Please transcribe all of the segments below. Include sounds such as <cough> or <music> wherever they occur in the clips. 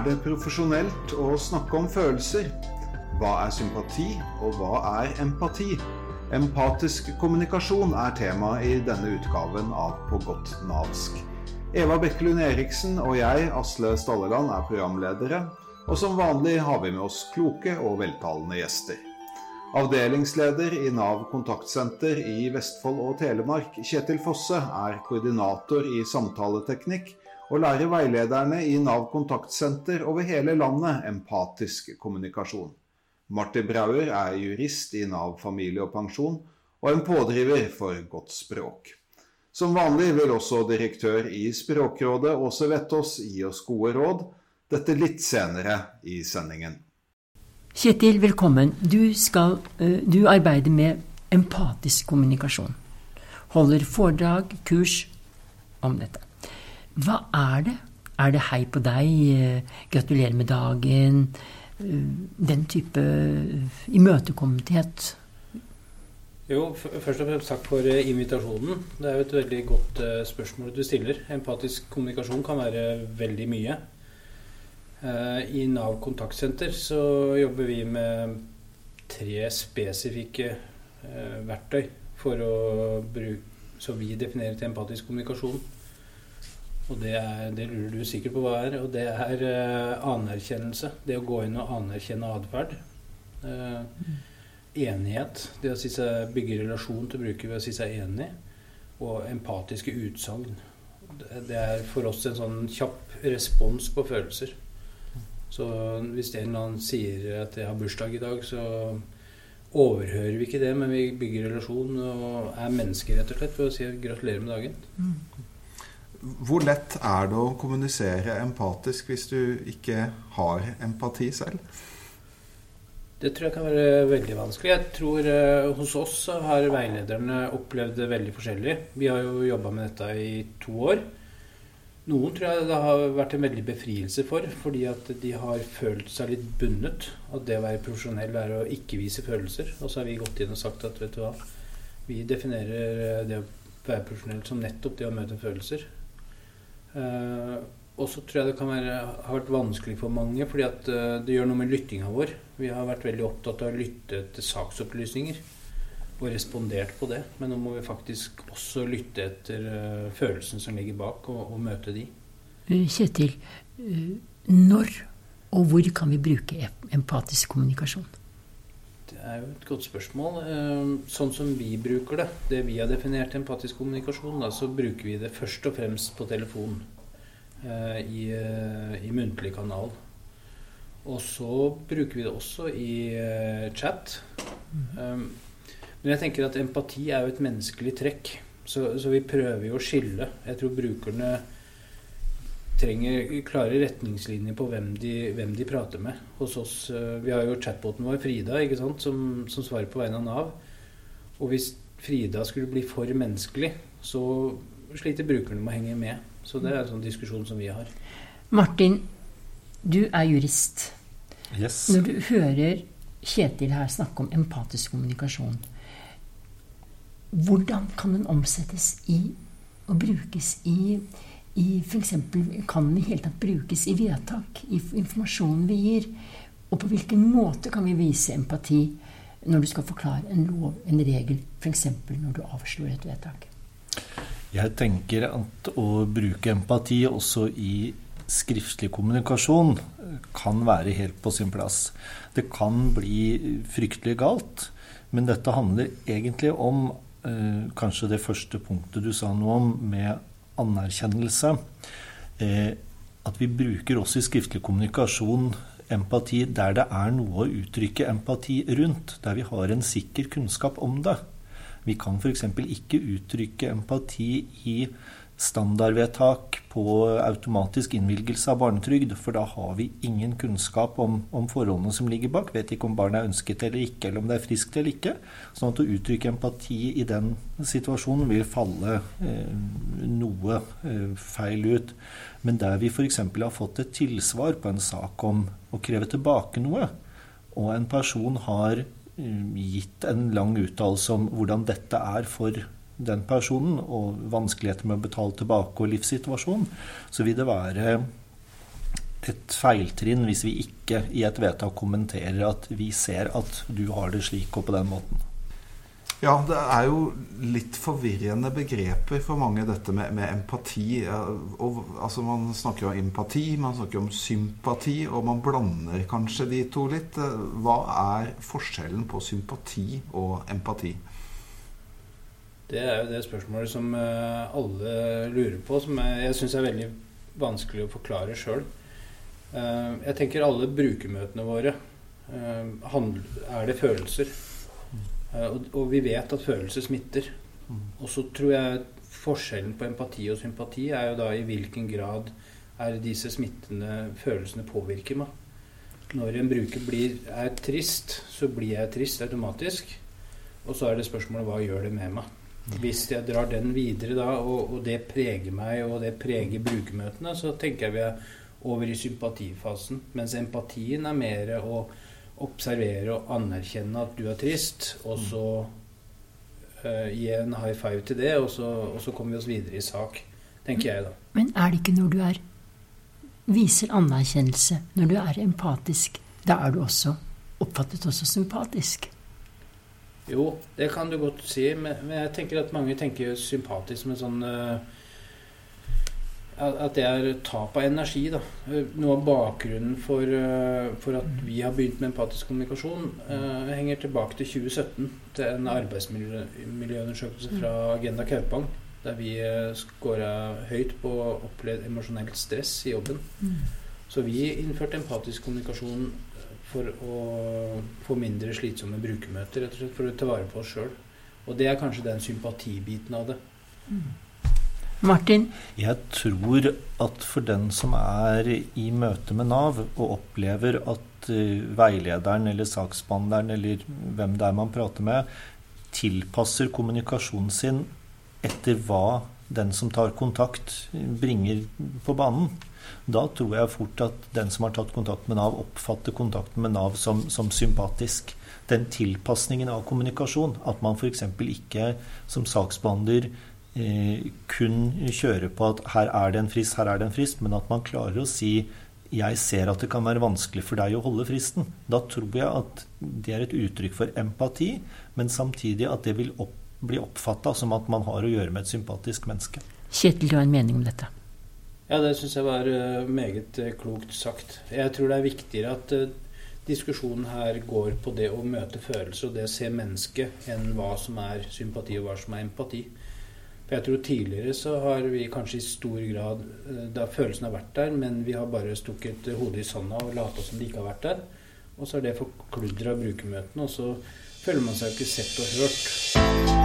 Er det profesjonelt å snakke om følelser? Hva er sympati, og hva er empati? Empatisk kommunikasjon er tema i denne utgaven av På godt navsk. Eva Bekkelund Eriksen og jeg, Asle Stalleland, er programledere. Og som vanlig har vi med oss kloke og veltalende gjester. Avdelingsleder i Nav kontaktsenter i Vestfold og Telemark, Kjetil Fosse, er koordinator i samtaleteknikk og lærer veilederne i Nav kontaktsenter over hele landet empatisk kommunikasjon. Martin Brauer er jurist i Nav familie og pensjon, og en pådriver for godt språk. Som vanlig vil også direktør i Språkrådet Åse Vettås gi oss gode råd, dette litt senere i sendingen. Kjetil, velkommen. Du, skal, du arbeider med empatisk kommunikasjon. Holder foredrag, kurs om dette. Hva er det? Er det hei på deg, gratulerer med dagen, den type imøtekommenhet? Jo, først og fremst takk for invitasjonen. Det er jo et veldig godt spørsmål du stiller. Empatisk kommunikasjon kan være veldig mye. I Nav kontaktsenter så jobber vi med tre spesifikke verktøy for å bruke Så vi definerer til empatisk kommunikasjon. Og det, er, det lurer du sikkert på hva er. Og det er anerkjennelse. Det å gå inn og anerkjenne atferd. enighet. Det å si seg, bygge relasjon til bruker ved å si seg enig. Og empatiske utsagn. Det er for oss en sånn kjapp respons på følelser. Så hvis en eller annen sier at jeg har bursdag i dag, så overhører vi ikke det, men vi bygger relasjon og er mennesker, rett og slett, ved å si gratulerer med dagen. Hvor lett er det å kommunisere empatisk hvis du ikke har empati selv? Det tror jeg kan være veldig vanskelig. Jeg tror eh, Hos oss har veilederne opplevd det veldig forskjellig. Vi har jo jobba med dette i to år. Noen tror jeg det har vært en veldig befrielse for, fordi at de har følt seg litt bundet. At det å være profesjonell er å ikke vise følelser. Og så har vi gått inn og sagt at vet du hva, vi definerer det å være profesjonell som nettopp det å møte følelser. Uh, og så tror jeg det være, har vært vanskelig for mange, fordi at uh, det gjør noe med lyttinga vår. Vi har vært veldig opptatt av å lytte til saksopplysninger og respondert på det. Men nå må vi faktisk også lytte etter uh, følelsen som ligger bak, og, og møte de. Kjetil, når og hvor kan vi bruke empatisk kommunikasjon? Er jo et godt spørsmål. Sånn som vi bruker det, det vi har definert empatisk kommunikasjon, da, så bruker vi det først og fremst på telefon. I, i muntlig kanal. Og så bruker vi det også i chat. Um, men jeg tenker at empati er jo et menneskelig trekk. Så, så, vi prøver jo å skille. Jeg tror brukerne trenger klare retningslinjer på hvem de, hvem de prater med. Hos oss, Vi har jo chatboten vår, Frida, ikke sant, som, som svarer på vegne av Nav. Og hvis Frida skulle bli for menneskelig, så sliter brukerne med å henge med. Så det er en sånn diskusjon som vi har. Martin, du er jurist. Yes. Når du hører Kjetil her snakke om empatisk kommunikasjon, hvordan kan den omsettes i og brukes i, i F.eks. kan den i hele tatt brukes i vedtak, i informasjonen vi gir? Og på hvilken måte kan vi vise empati når du skal forklare en lov, en regel, f.eks. når du avslår et vedtak? Jeg tenker at å bruke empati også i skriftlig kommunikasjon kan være helt på sin plass. Det kan bli fryktelig galt, men dette handler egentlig om eh, kanskje det første punktet du sa noe om, med anerkjennelse. Eh, at vi bruker også i skriftlig kommunikasjon empati der det er noe å uttrykke empati rundt, der vi har en sikker kunnskap om det. Vi kan f.eks. ikke uttrykke empati i standardvedtak på automatisk innvilgelse av barnetrygd, for da har vi ingen kunnskap om, om, forholdene som ligger bak. Vet ikke om barnet er ønsket eller ikke, eller om det er friskt eller ikke. Sånn at å uttrykke empati i den situasjonen vil falle eh, noe eh, feil ut. Men der vi f.eks. har fått et tilsvar på en sak om å kreve tilbake noe, og en person har gitt en lang uttalelse om hvordan dette er for den personen, og vanskeligheter med å betale tilbake og livssituasjonen, så vil det være et feiltrinn hvis vi ikke i et vedtak kommenterer at vi ser at du har det slik og på den måten. Ja, det er jo litt forvirrende begreper for mange, dette med, med empati. Og, altså, man snakker om empati, man snakker om sympati, og man blander kanskje de to litt. Hva er forskjellen på sympati og empati? Det er jo det spørsmålet som eh, alle lurer på, som jeg syns er veldig vanskelig å forklare sjøl. Eh, jeg tenker alle brukermøtene våre eh, er det følelser. Og vi vet at følelser smitter. Og så tror jeg forskjellen på empati og sympati er jo da i hvilken grad er disse smittende følelsene påvirker meg. Når en bruker blir, er trist, så blir jeg trist automatisk. Og så er det spørsmålet hva gjør det med meg? Hvis jeg drar den videre da, og, og, det preger meg, og det preger brukermøtene, så tenker jeg vi er over i sympatifasen. Mens empatien er mer å observere og anerkjenne at du er trist, og så uh, gi en high five til det, og så, og så kommer vi oss videre i sak. Tenker jeg, da. Men er det ikke når du er viser anerkjennelse, når du er empatisk, da er du også oppfattet også sympatisk? Jo, det kan du godt si, men, men jeg tenker at mange tenker sympatisk med sånn uh, At det er tap av energi, da. Noe av bakgrunnen for, uh, for at vi har begynt med empatisk kommunikasjon, uh, henger tilbake til 2017. Til en arbeidsmiljøundersøkelse fra Agenda Kaupang. Der vi scora høyt på opplevd emosjonelt stress i jobben. Mm. Så vi innførte empatisk kommunikasjon for å få mindre slitsomme brukermøter, rett og slett, for å ta vare på oss sjøl. Og det er kanskje den sympatibiten av det. Mm. Martin? Jeg tror at for den som er i møte med Nav og opplever at uh, veilederen eller saksbehandleren eller hvem det er man prater med, tilpasser kommunikasjonen sin etter hva den som tar kontakt, bringer på banen, da tror jeg fort at den som har tatt kontakt med Nav, oppfatter kontakten med Nav som, som sympatisk. Den tilpasningen av kommunikasjon, at man f.eks. ikke som saksbehandler eh, kun kjører på at her er det en frist, her er det en frist, men at man klarer å si jeg ser at det kan være vanskelig for deg å holde fristen. Da tror jeg at det er et uttrykk for empati, men samtidig at det vil opp, bli oppfatta som at man har å gjøre med et sympatisk menneske. Kjetil, du har en mening om dette? Ja, det syns jeg var eh, meget eh, klokt sagt. Jeg tror det er viktigere at eh, diskusjonen her går på det å møte følelser og det å se mennesket, enn hva som er sympati og hva som er empati. For jeg tror Tidligere så har vi kanskje i stor grad Da følelsen har vært der, men vi har bare stukket hodet i sanda og lata som de ikke har vært der. Og så er det forkludra brukermøtene, og så føler man seg ikke sett og hørt.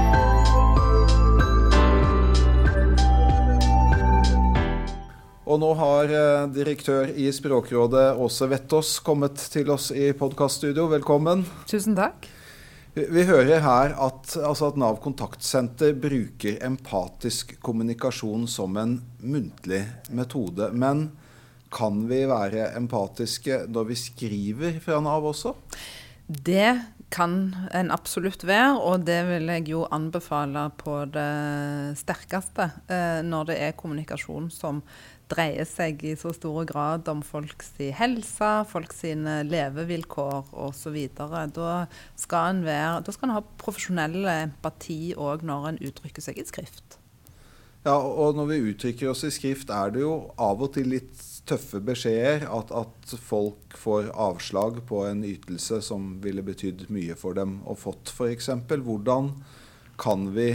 Og nå har eh, direktør i Språkrådet Åse Vettås kommet til oss i podkaststudio. Velkommen. Tusen takk. Vi hører her at, altså at, Nav kontaktsenter bruker empatisk kommunikasjon som en muntlig metode. Men kan vi være empatiske når vi skriver fra Nav også? Det kan en absolutt være, og det vil jeg jo anbefale på det sterkeste eh, når det er kommunikasjon som dreier seg i så stor grad om folks helse, folks levevilkår osv. Da skal en da skal en ha profesjonell empati òg når en uttrykker seg i skrift. Ja, og når vi uttrykker oss i skrift, er det jo av og til litt tøffe beskjeder. At, at folk får avslag på en ytelse som ville betydd mye for dem og fått, f.eks. Hvordan kan vi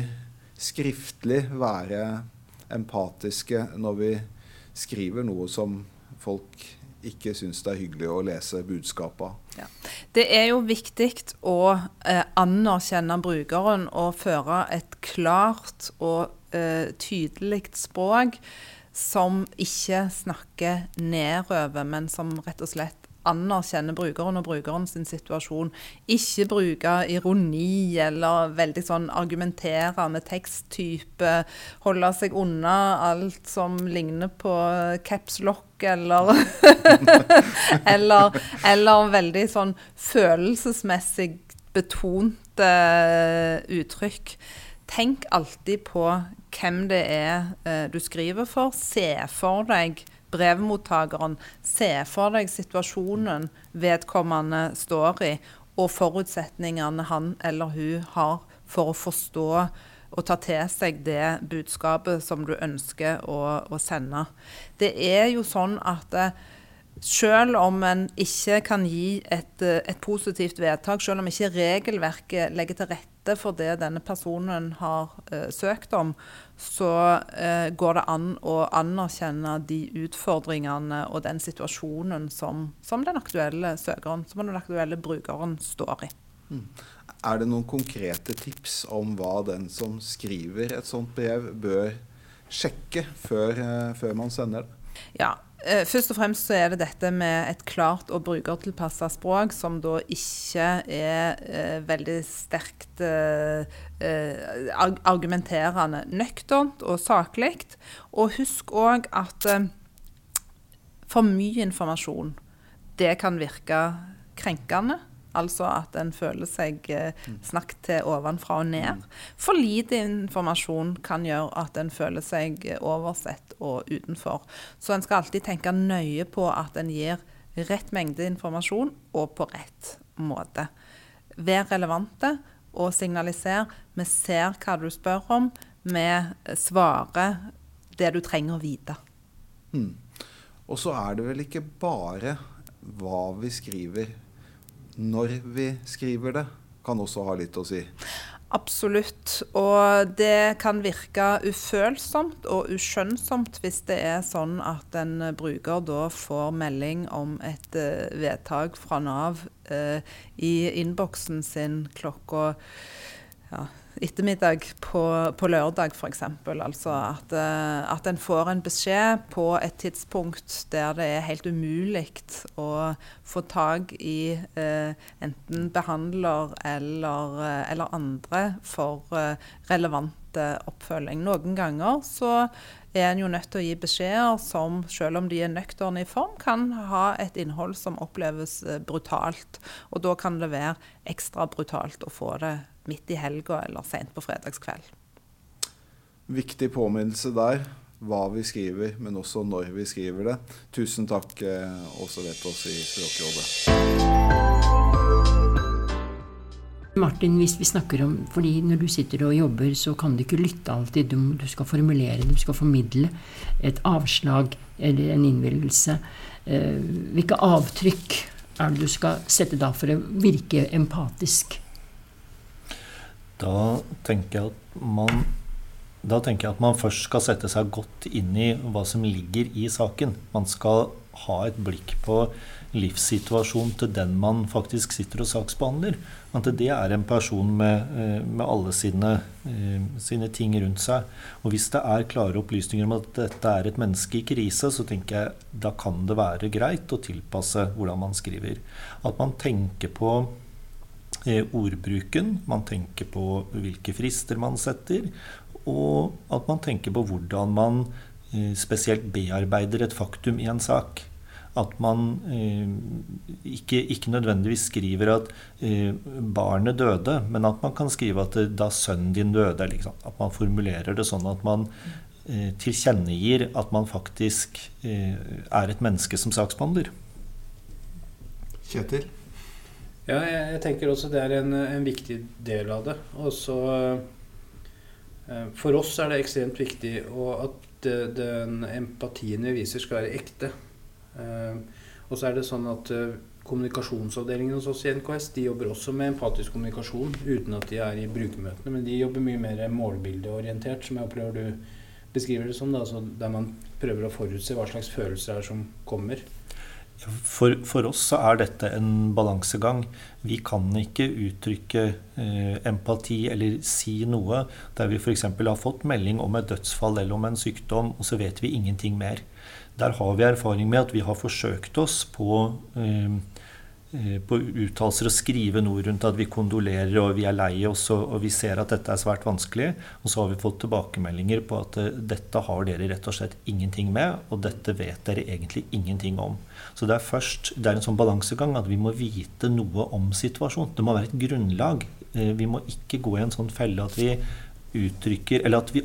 skriftlig være empatiske når vi skriver noe som folk ikke syns det er hyggelig å lese budskapet av. Ja. Det er jo viktig å eh, anerkjenne brukeren og føre et klart og eh, tydelig språk som ikke snakker nedover, men som rett og slett anerkjenne brukeren og brukeren sin situasjon. Ikke bruke ironi eller veldig sånn argumenterende teksttype. Holde seg unna alt som ligner på capslock eller <laughs> eller, eller veldig sånn følelsesmessig betonte uttrykk. Tenk alltid på hvem det er eh, du skriver for. Se for deg brevmottakeren se for deg situasjonen vedkommende står i, og forutsetningene han eller hun har for å forstå og ta til seg det budskapet som du ønsker å, å sende. Det er jo sånn at eh, selv om en ikke kan gi et, et, positivt vedtak, selv om ikke regelverket legger til rette for det denne personen har uh, søkt om, så uh, går det an å anerkjenne de utfordringene og den situasjonen som, som den aktuelle søkeren, som den aktuelle brukeren står i. Mm. Er det noen konkrete tips om hva den som skriver et sånt brev, bør sjekke før, uh, før man sender det? Ja, Eh, først og fremst så er det dette med et klart og brukertilpassa språk, som da ikke er eh, veldig sterkt eh, eh argumenterende. Nøkternt og saklig. Og husk òg at eh, for mye informasjon, det kan virke krenkende. Altså at en føler seg eh, snakket til ovenfra og ned. For lite informasjon kan gjøre at en føler seg oversett og utenfor. Så en skal alltid tenke nøye på at en gir rett mengde informasjon og på rett måte. Vær relevante og signaliser. Vi ser hva du spør om. Vi svarer det du trenger å vite. Mm. Og så er det vel ikke bare hva vi skriver når vi skriver det, kan også ha litt å si. Absolutt. Og det kan virke ufølsomt og uskjønnsomt hvis det er sånn at en bruker da får melding om et uh, vedtak fra Nav eh, i innboksen sin klokka ja, ettermiddag på, på lørdag, f.eks. Altså at, uh, at en får en beskjed på et tidspunkt der det er helt umulig å få tak i eh, enten behandler eller, uh, eller andre for relevante oppfølging. Noen ganger så er en jo nødt til å gi beskjeder som, selv om de er nøkterne i form, kan ha et innhold som oppleves brutalt. Og da kan det være ekstra brutalt å få det midt i helga eller sent på fredagskveld. Viktig påminnelse der. Hva vi skriver, men også når vi skriver det. Tusen takk, eh, Åse Vetås i Språkrådet. Martin, hvis vi snakker om, fordi Når du sitter og jobber, så kan du ikke lytte alltid. Du, du skal formulere, du skal formidle et avslag eller en innvielse. Eh, hvilke avtrykk er det du skal sette da for å virke empatisk? Da tenker jeg at man da tenker jeg at man først skal sette seg godt inn i hva som ligger i saken. Man skal ha et blikk på livssituasjonen til den man faktisk sitter og saksbehandler. At det er en person med, eh, med alle sine, eh, sine, ting rundt seg. Og hvis det er klare opplysninger om at dette er et menneske i krise, så tenker jeg da kan det være greit å tilpasse hvordan man skriver. At man tenker på ordbruken, man tenker på hvilke frister man setter, og at man tenker på hvordan man eh, spesielt bearbeider et faktum i en sak. At man eh, ikke, ikke, nødvendigvis skriver at eh, barnet døde, men at man kan skrive at da sønnen din døde. Liksom. At man formulerer det sånn at man tilkjennegir at man faktisk er et menneske som saksbehandler. Kjetil? Ja, jeg, jeg, tenker også det er en, en viktig del av det. Og så eh, For oss er det ekstremt viktig at den empatien vi viser, skal være ekte. Eh, og så er det sånn at eh, kommunikasjonsavdelingen hos oss i NKS de jobber også med empatisk kommunikasjon uten at de er i brukermøtene. Men de jobber mye mer målbildeorientert, som jeg opplever du beskriver det som. Da, der man prøver å forutse hva slags følelser er som kommer. For, for, oss så er dette en balansegang. Vi kan ikke uttrykke eh, empati eller si noe der vi f.eks. har fått melding om et dødsfall eller om en sykdom, og så vet vi ingenting mer. Der har vi erfaring med at vi har forsøkt oss på eh, på uttalelser og skrive noe rundt at vi kondolerer og vi er lei oss og, og, vi ser at dette er svært vanskelig. Og så har vi fått tilbakemeldinger på at uh, dette har dere rett og slett ingenting med, og dette vet dere egentlig ingenting om. Så det er først, det er en sånn balansegang at vi må vite noe om situasjonen. Det må være et grunnlag. Uh, vi må ikke gå i en sånn felle at vi uttrykker Eller at vi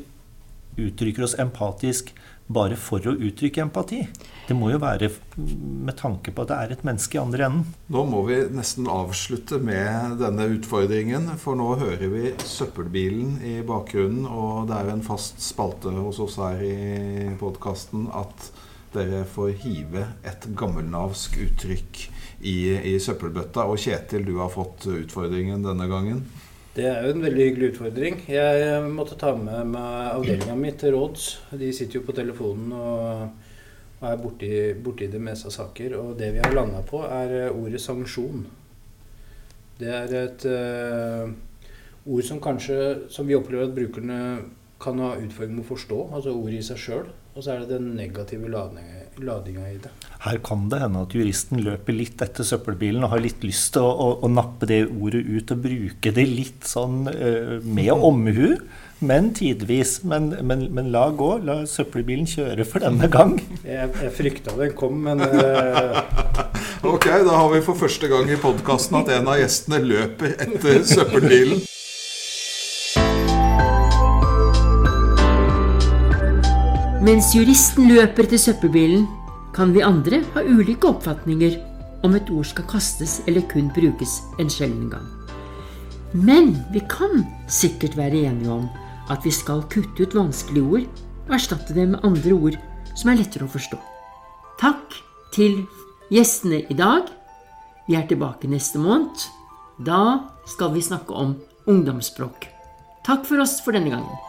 uttrykker oss empatisk bare for å uttrykke empati. Det må jo være med tanke på at det er et menneske i andre enden. Nå må vi nesten avslutte med denne utfordringen, for nå hører vi søppelbilen i bakgrunnen, og det er en fast spalte hos oss her i podkasten at dere får hive et gammelnavsk uttrykk i, i søppelbøtta. Og Kjetil, du har fått utfordringen denne gangen. Det er jo en veldig hyggelig utfordring. Jeg måtte ta med meg avdelinga mi til råds. De sitter jo på telefonen og, er borti, borti det meste av saker. Og det vi har landa på, er ordet sanksjon. Det er et uh, ord som kanskje som vi opplever at brukerne kan ha utfordringer med å forstå, altså ordet i seg sjøl. Og så er det den negative ladinga i det. Her kan det hende at juristen løper litt etter søppelbilen og har litt lyst til å, å, å nappe det ordet ut og bruke det litt sånn uh, med omhu, men tidvis. Men, men, men, la gå. La søppelbilen kjøre for denne gang. Jeg, jeg frykta den kom, men uh... <laughs> Ok, da har vi for første gang i podkasten at en av gjestene løper etter søppelbilen. Mens juristen løper til søppelbilen, kan vi andre ha ulike oppfatninger om et ord skal kastes eller kun brukes en sjelden gang. Men vi kan sikkert være enige om at vi skal kutte ut vanskelige ord og erstatte dem med andre ord som er lettere å forstå. Takk til gjestene i dag. Vi er tilbake neste måned. Da skal vi snakke om ungdomsspråk. Takk for oss for denne gangen.